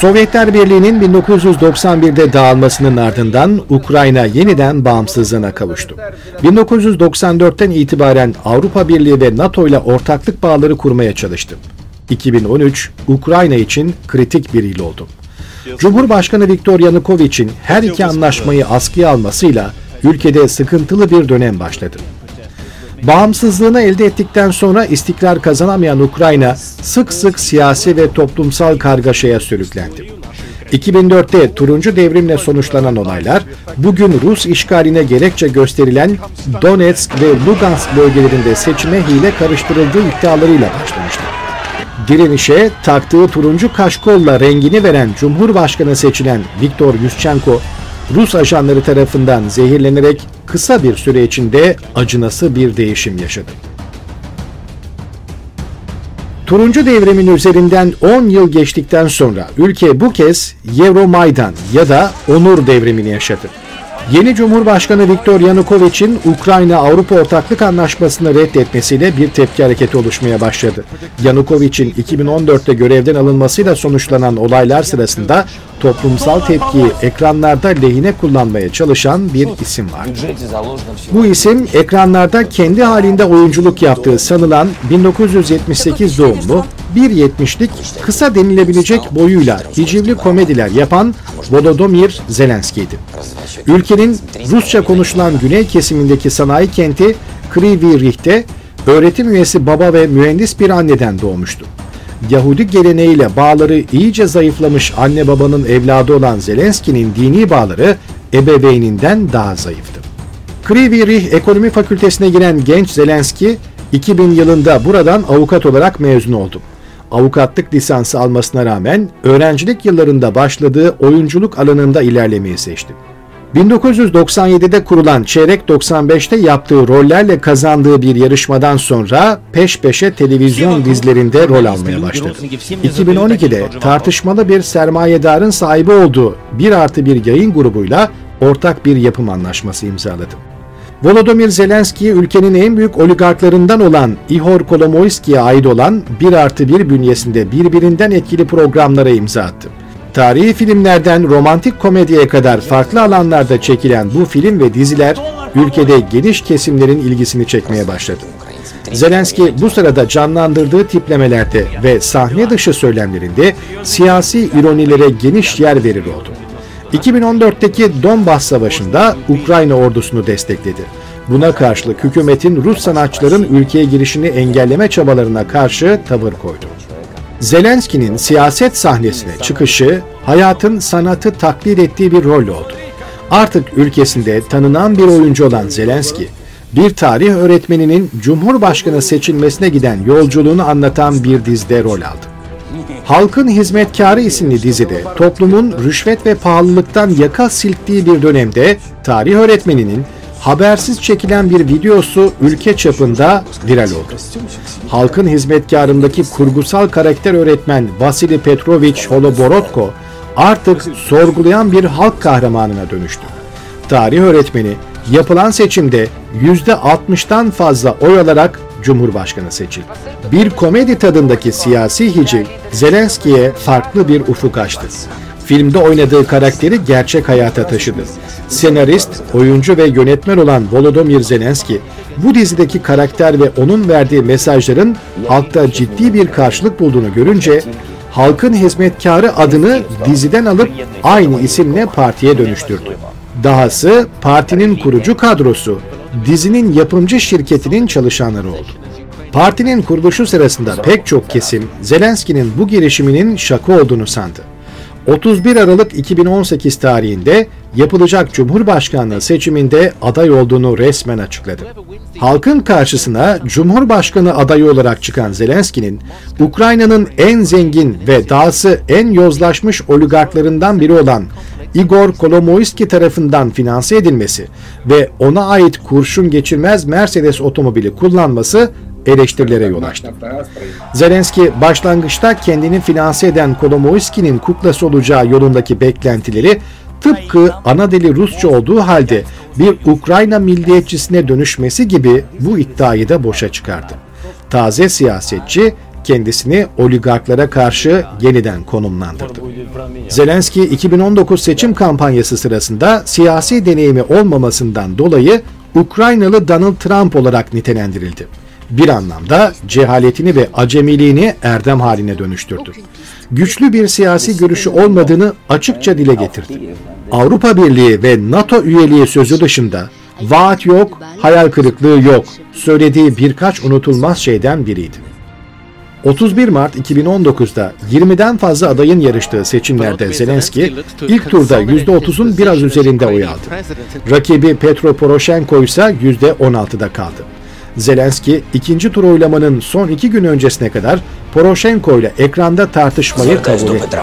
Sovyetler Birliği'nin 1991'de dağılmasının ardından Ukrayna yeniden bağımsızlığına kavuştu. 1994'ten itibaren Avrupa Birliği ve NATO ile ortaklık bağları kurmaya çalıştı. 2013 Ukrayna için kritik bir yıl oldu. Cumhurbaşkanı Viktor Yanukovic'in her iki anlaşmayı askıya almasıyla ülkede sıkıntılı bir dönem başladı. Bağımsızlığını elde ettikten sonra istikrar kazanamayan Ukrayna sık sık siyasi ve toplumsal kargaşaya sürüklendi. 2004'te turuncu devrimle sonuçlanan olaylar bugün Rus işgaline gerekçe gösterilen Donetsk ve Lugansk bölgelerinde seçime hile karıştırıldığı iddialarıyla başlamıştı. Direnişe taktığı turuncu kaşkolla rengini veren Cumhurbaşkanı seçilen Viktor Yushchenko, Rus ajanları tarafından zehirlenerek kısa bir süre içinde acınası bir değişim yaşadı. Turuncu devrimin üzerinden 10 yıl geçtikten sonra ülke bu kez Euromaidan ya da Onur devrimini yaşadı. Yeni Cumhurbaşkanı Viktor Yanukovic'in Ukrayna-Avrupa Ortaklık Anlaşması'nı reddetmesiyle bir tepki hareketi oluşmaya başladı. Yanukovic'in 2014'te görevden alınmasıyla sonuçlanan olaylar sırasında toplumsal tepkiyi ekranlarda lehine kullanmaya çalışan bir isim var. Bu isim ekranlarda kendi halinde oyunculuk yaptığı sanılan 1978 doğumlu 1.70'lik kısa denilebilecek boyuyla hicivli komediler yapan Volodymyr Zelenski'ydi. Ülkenin Rusça konuşulan güney kesimindeki sanayi kenti Kryvyi Rih'te öğretim üyesi baba ve mühendis bir anneden doğmuştu. Yahudi geleneğiyle bağları iyice zayıflamış anne babanın evladı olan Zelenski'nin dini bağları ebeveyninden daha zayıftı. Kryvyi Rih Ekonomi Fakültesine giren genç Zelenski 2000 yılında buradan avukat olarak mezun oldu avukatlık lisansı almasına rağmen öğrencilik yıllarında başladığı oyunculuk alanında ilerlemeyi seçti. 1997'de kurulan Çeyrek 95'te yaptığı rollerle kazandığı bir yarışmadan sonra peş peşe televizyon dizilerinde rol almaya başladı. 2012'de tartışmalı bir sermayedarın sahibi olduğu bir artı bir yayın grubuyla ortak bir yapım anlaşması imzaladı. Volodymyr Zelenski ülkenin en büyük oligarklarından olan Ihor Kolomoyski'ye ait olan 1 artı 1 bünyesinde birbirinden etkili programlara imza attı. Tarihi filmlerden romantik komediye kadar farklı alanlarda çekilen bu film ve diziler ülkede geniş kesimlerin ilgisini çekmeye başladı. Zelenski bu sırada canlandırdığı tiplemelerde ve sahne dışı söylemlerinde siyasi ironilere geniş yer verir oldu. 2014'teki Donbas Savaşı'nda Ukrayna ordusunu destekledi. Buna karşılık hükümetin Rus sanatçıların ülkeye girişini engelleme çabalarına karşı tavır koydu. Zelenski'nin siyaset sahnesine çıkışı, hayatın sanatı taklit ettiği bir rol oldu. Artık ülkesinde tanınan bir oyuncu olan Zelenski, bir tarih öğretmeninin Cumhurbaşkanı seçilmesine giden yolculuğunu anlatan bir dizide rol aldı. Halkın Hizmetkarı isimli dizide toplumun rüşvet ve pahalılıktan yaka silktiği bir dönemde tarih öğretmeninin habersiz çekilen bir videosu ülke çapında viral oldu. Halkın hizmetkarındaki kurgusal karakter öğretmen Vasili Petrovich Holoborodko artık sorgulayan bir halk kahramanına dönüştü. Tarih öğretmeni yapılan seçimde %60'tan fazla oy alarak Cumhurbaşkanı seçildi. Bir komedi tadındaki siyasi hiciv Zelenski'ye farklı bir ufuk açtı. Filmde oynadığı karakteri gerçek hayata taşıdı. Senarist, oyuncu ve yönetmen olan Volodymyr Zelenski, bu dizideki karakter ve onun verdiği mesajların halkta ciddi bir karşılık bulduğunu görünce, halkın hizmetkarı adını diziden alıp aynı isimle partiye dönüştürdü. Dahası partinin kurucu kadrosu dizinin yapımcı şirketinin çalışanları oldu. Partinin kuruluşu sırasında pek çok kesim Zelenski'nin bu girişiminin şaka olduğunu sandı. 31 Aralık 2018 tarihinde yapılacak Cumhurbaşkanlığı seçiminde aday olduğunu resmen açıkladı. Halkın karşısına Cumhurbaşkanı adayı olarak çıkan Zelenski'nin Ukrayna'nın en zengin ve dahası en yozlaşmış oligarklarından biri olan Igor Kolomoyski tarafından finanse edilmesi ve ona ait kurşun geçirmez Mercedes otomobili kullanması eleştirilere yol açtı. Zelenski başlangıçta kendini finanse eden Kolomoyski'nin kuklası olacağı yolundaki beklentileri tıpkı ana dili Rusça olduğu halde bir Ukrayna milliyetçisine dönüşmesi gibi bu iddiayı da boşa çıkardı. Taze siyasetçi kendisini oligarklara karşı yeniden konumlandırdı. Zelenski 2019 seçim kampanyası sırasında siyasi deneyimi olmamasından dolayı Ukraynalı Donald Trump olarak nitelendirildi. Bir anlamda cehaletini ve acemiliğini erdem haline dönüştürdü. Güçlü bir siyasi görüşü olmadığını açıkça dile getirdi. Avrupa Birliği ve NATO üyeliği sözü dışında vaat yok, hayal kırıklığı yok söylediği birkaç unutulmaz şeyden biriydi. 31 Mart 2019'da 20'den fazla adayın yarıştığı seçimlerde Zelenski ilk turda %30'un biraz üzerinde oy aldı. Rakibi Petro Poroshenko ise %16'da kaldı. Zelenski ikinci tur oylamanın son iki gün öncesine kadar Poroshenko ile ekranda tartışmayı kabul etti.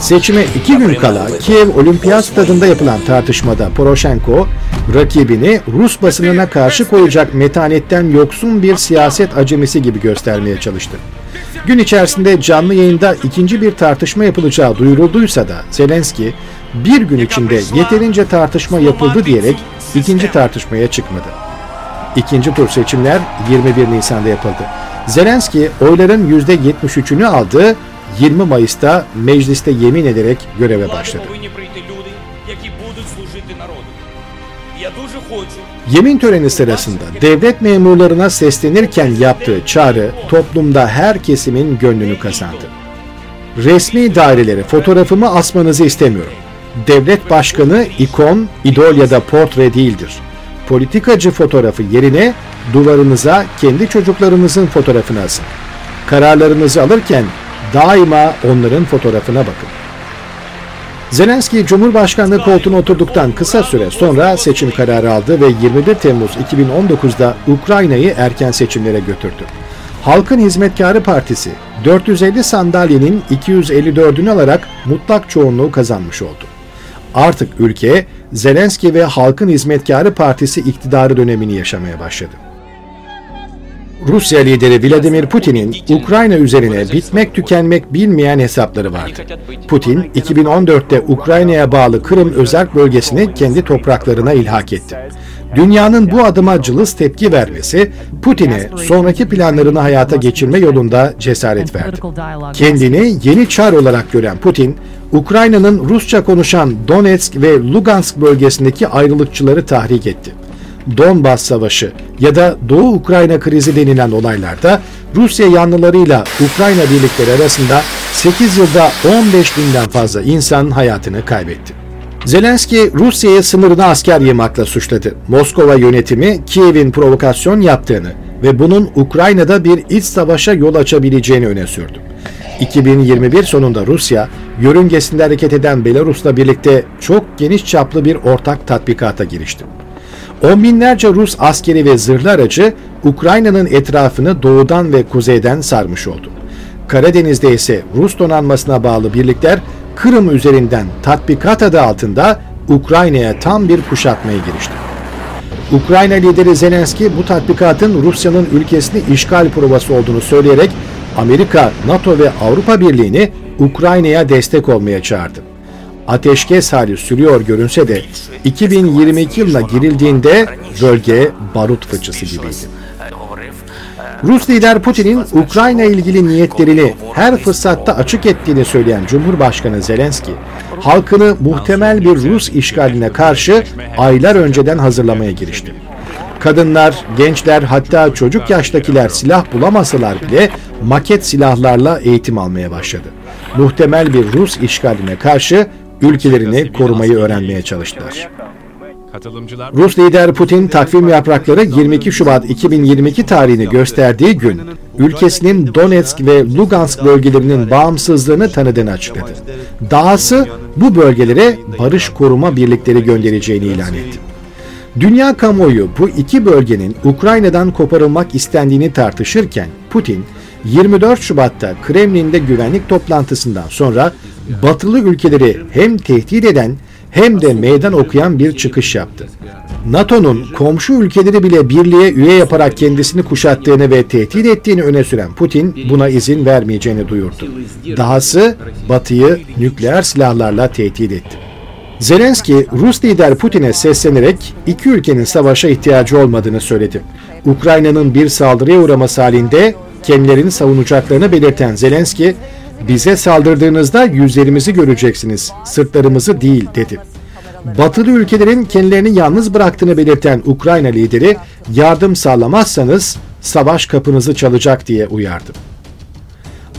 Seçime iki gün kala Kiev Olimpiyat Stadında yapılan tartışmada Poroshenko, rakibini Rus basınına karşı koyacak metanetten yoksun bir siyaset acemisi gibi göstermeye çalıştı. Gün içerisinde canlı yayında ikinci bir tartışma yapılacağı duyurulduysa da Zelenski bir gün içinde yeterince tartışma yapıldı diyerek ikinci tartışmaya çıkmadı. İkinci tur seçimler 21 Nisan'da yapıldı. Zelenski oyların %73'ünü aldı, 20 Mayıs'ta mecliste yemin ederek göreve başladı. Yemin töreni sırasında devlet memurlarına seslenirken yaptığı çağrı toplumda her kesimin gönlünü kazandı. Resmi dairelere fotoğrafımı asmanızı istemiyorum. Devlet başkanı ikon, idol ya da portre değildir. Politikacı fotoğrafı yerine duvarınıza kendi çocuklarınızın fotoğrafını asın. Kararlarınızı alırken daima onların fotoğrafına bakın. Zelenski Cumhurbaşkanlığı koltuğuna oturduktan kısa süre sonra seçim kararı aldı ve 21 Temmuz 2019'da Ukrayna'yı erken seçimlere götürdü. Halkın Hizmetkarı Partisi 450 sandalyenin 254'ünü alarak mutlak çoğunluğu kazanmış oldu. Artık ülke Zelenski ve Halkın Hizmetkarı Partisi iktidarı dönemini yaşamaya başladı. Rusya lideri Vladimir Putin'in Ukrayna üzerine bitmek tükenmek bilmeyen hesapları vardı. Putin, 2014'te Ukrayna'ya bağlı Kırım özerk bölgesini kendi topraklarına ilhak etti. Dünyanın bu adıma cılız tepki vermesi Putin'e sonraki planlarını hayata geçirme yolunda cesaret verdi. Kendini yeni çar olarak gören Putin, Ukrayna'nın Rusça konuşan Donetsk ve Lugansk bölgesindeki ayrılıkçıları tahrik etti. Donbas Savaşı ya da Doğu Ukrayna krizi denilen olaylarda Rusya yanlılarıyla Ukrayna birlikleri arasında 8 yılda 15 binden fazla insan hayatını kaybetti. Zelenski Rusya'ya sınırına asker yığmakla suçladı. Moskova yönetimi Kiev'in provokasyon yaptığını ve bunun Ukrayna'da bir iç savaşa yol açabileceğini öne sürdü. 2021 sonunda Rusya, yörüngesinde hareket eden Belarus'la birlikte çok geniş çaplı bir ortak tatbikata girişti. On binlerce Rus askeri ve zırhlı aracı Ukrayna'nın etrafını doğudan ve kuzeyden sarmış oldu. Karadeniz'de ise Rus donanmasına bağlı birlikler Kırım üzerinden tatbikat adı altında Ukrayna'ya tam bir kuşatmaya girişti. Ukrayna lideri Zelenski bu tatbikatın Rusya'nın ülkesini işgal provası olduğunu söyleyerek Amerika, NATO ve Avrupa Birliği'ni Ukrayna'ya destek olmaya çağırdı ateşkes hali sürüyor görünse de 2022 yılına girildiğinde bölge barut fıçısı gibiydi. Rus lider Putin'in Ukrayna ilgili niyetlerini her fırsatta açık ettiğini söyleyen Cumhurbaşkanı Zelenski, halkını muhtemel bir Rus işgaline karşı aylar önceden hazırlamaya girişti. Kadınlar, gençler hatta çocuk yaştakiler silah bulamasalar bile maket silahlarla eğitim almaya başladı. Muhtemel bir Rus işgaline karşı ülkelerini korumayı öğrenmeye çalıştılar. Rus lider Putin takvim yaprakları 22 Şubat 2022 tarihini gösterdiği gün ülkesinin Donetsk ve Lugansk bölgelerinin bağımsızlığını tanıdığını açıkladı. Dahası bu bölgelere barış koruma birlikleri göndereceğini ilan etti. Dünya kamuoyu bu iki bölgenin Ukrayna'dan koparılmak istendiğini tartışırken Putin 24 Şubat'ta Kremlin'de güvenlik toplantısından sonra batılı ülkeleri hem tehdit eden hem de meydan okuyan bir çıkış yaptı. NATO'nun komşu ülkeleri bile birliğe üye yaparak kendisini kuşattığını ve tehdit ettiğini öne süren Putin buna izin vermeyeceğini duyurdu. Dahası Batı'yı nükleer silahlarla tehdit etti. Zelenski, Rus lider Putin'e seslenerek iki ülkenin savaşa ihtiyacı olmadığını söyledi. Ukrayna'nın bir saldırıya uğraması halinde kendilerini savunacaklarını belirten Zelenski, bize saldırdığınızda yüzlerimizi göreceksiniz, sırtlarımızı değil dedi. Batılı ülkelerin kendilerini yalnız bıraktığını belirten Ukrayna lideri, yardım sağlamazsanız savaş kapınızı çalacak diye uyardı.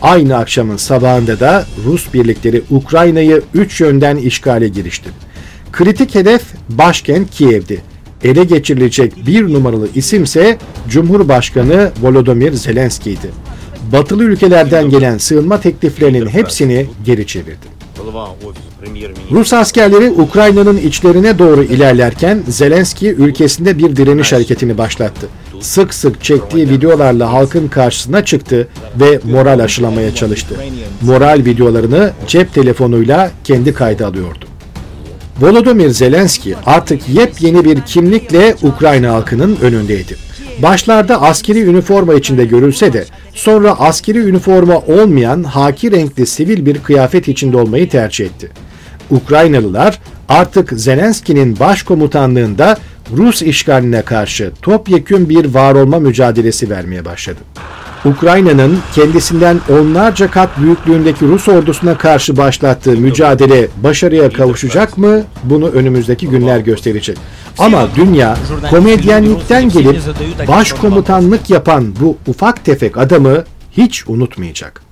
Aynı akşamın sabahında da Rus birlikleri Ukrayna'yı üç yönden işgale girişti. Kritik hedef başkent Kiev'di. Ele geçirilecek bir numaralı isimse Cumhurbaşkanı Volodymyr Zelenski'ydi. Batılı ülkelerden gelen sığınma tekliflerinin hepsini geri çevirdi. Rus askerleri Ukrayna'nın içlerine doğru ilerlerken Zelenski ülkesinde bir direniş hareketini başlattı. Sık sık çektiği videolarla halkın karşısına çıktı ve moral aşılamaya çalıştı. Moral videolarını cep telefonuyla kendi kayda alıyordu. Volodymyr Zelenski artık yepyeni bir kimlikle Ukrayna halkının önündeydi. Başlarda askeri üniforma içinde görülse de sonra askeri üniforma olmayan haki renkli sivil bir kıyafet içinde olmayı tercih etti. Ukraynalılar artık Zelenski'nin başkomutanlığında Rus işgaline karşı topyekün bir var olma mücadelesi vermeye başladı. Ukrayna'nın kendisinden onlarca kat büyüklüğündeki Rus ordusuna karşı başlattığı mücadele başarıya kavuşacak mı? Bunu önümüzdeki günler gösterecek. Ama dünya komedyenlikten gelip başkomutanlık yapan bu ufak tefek adamı hiç unutmayacak.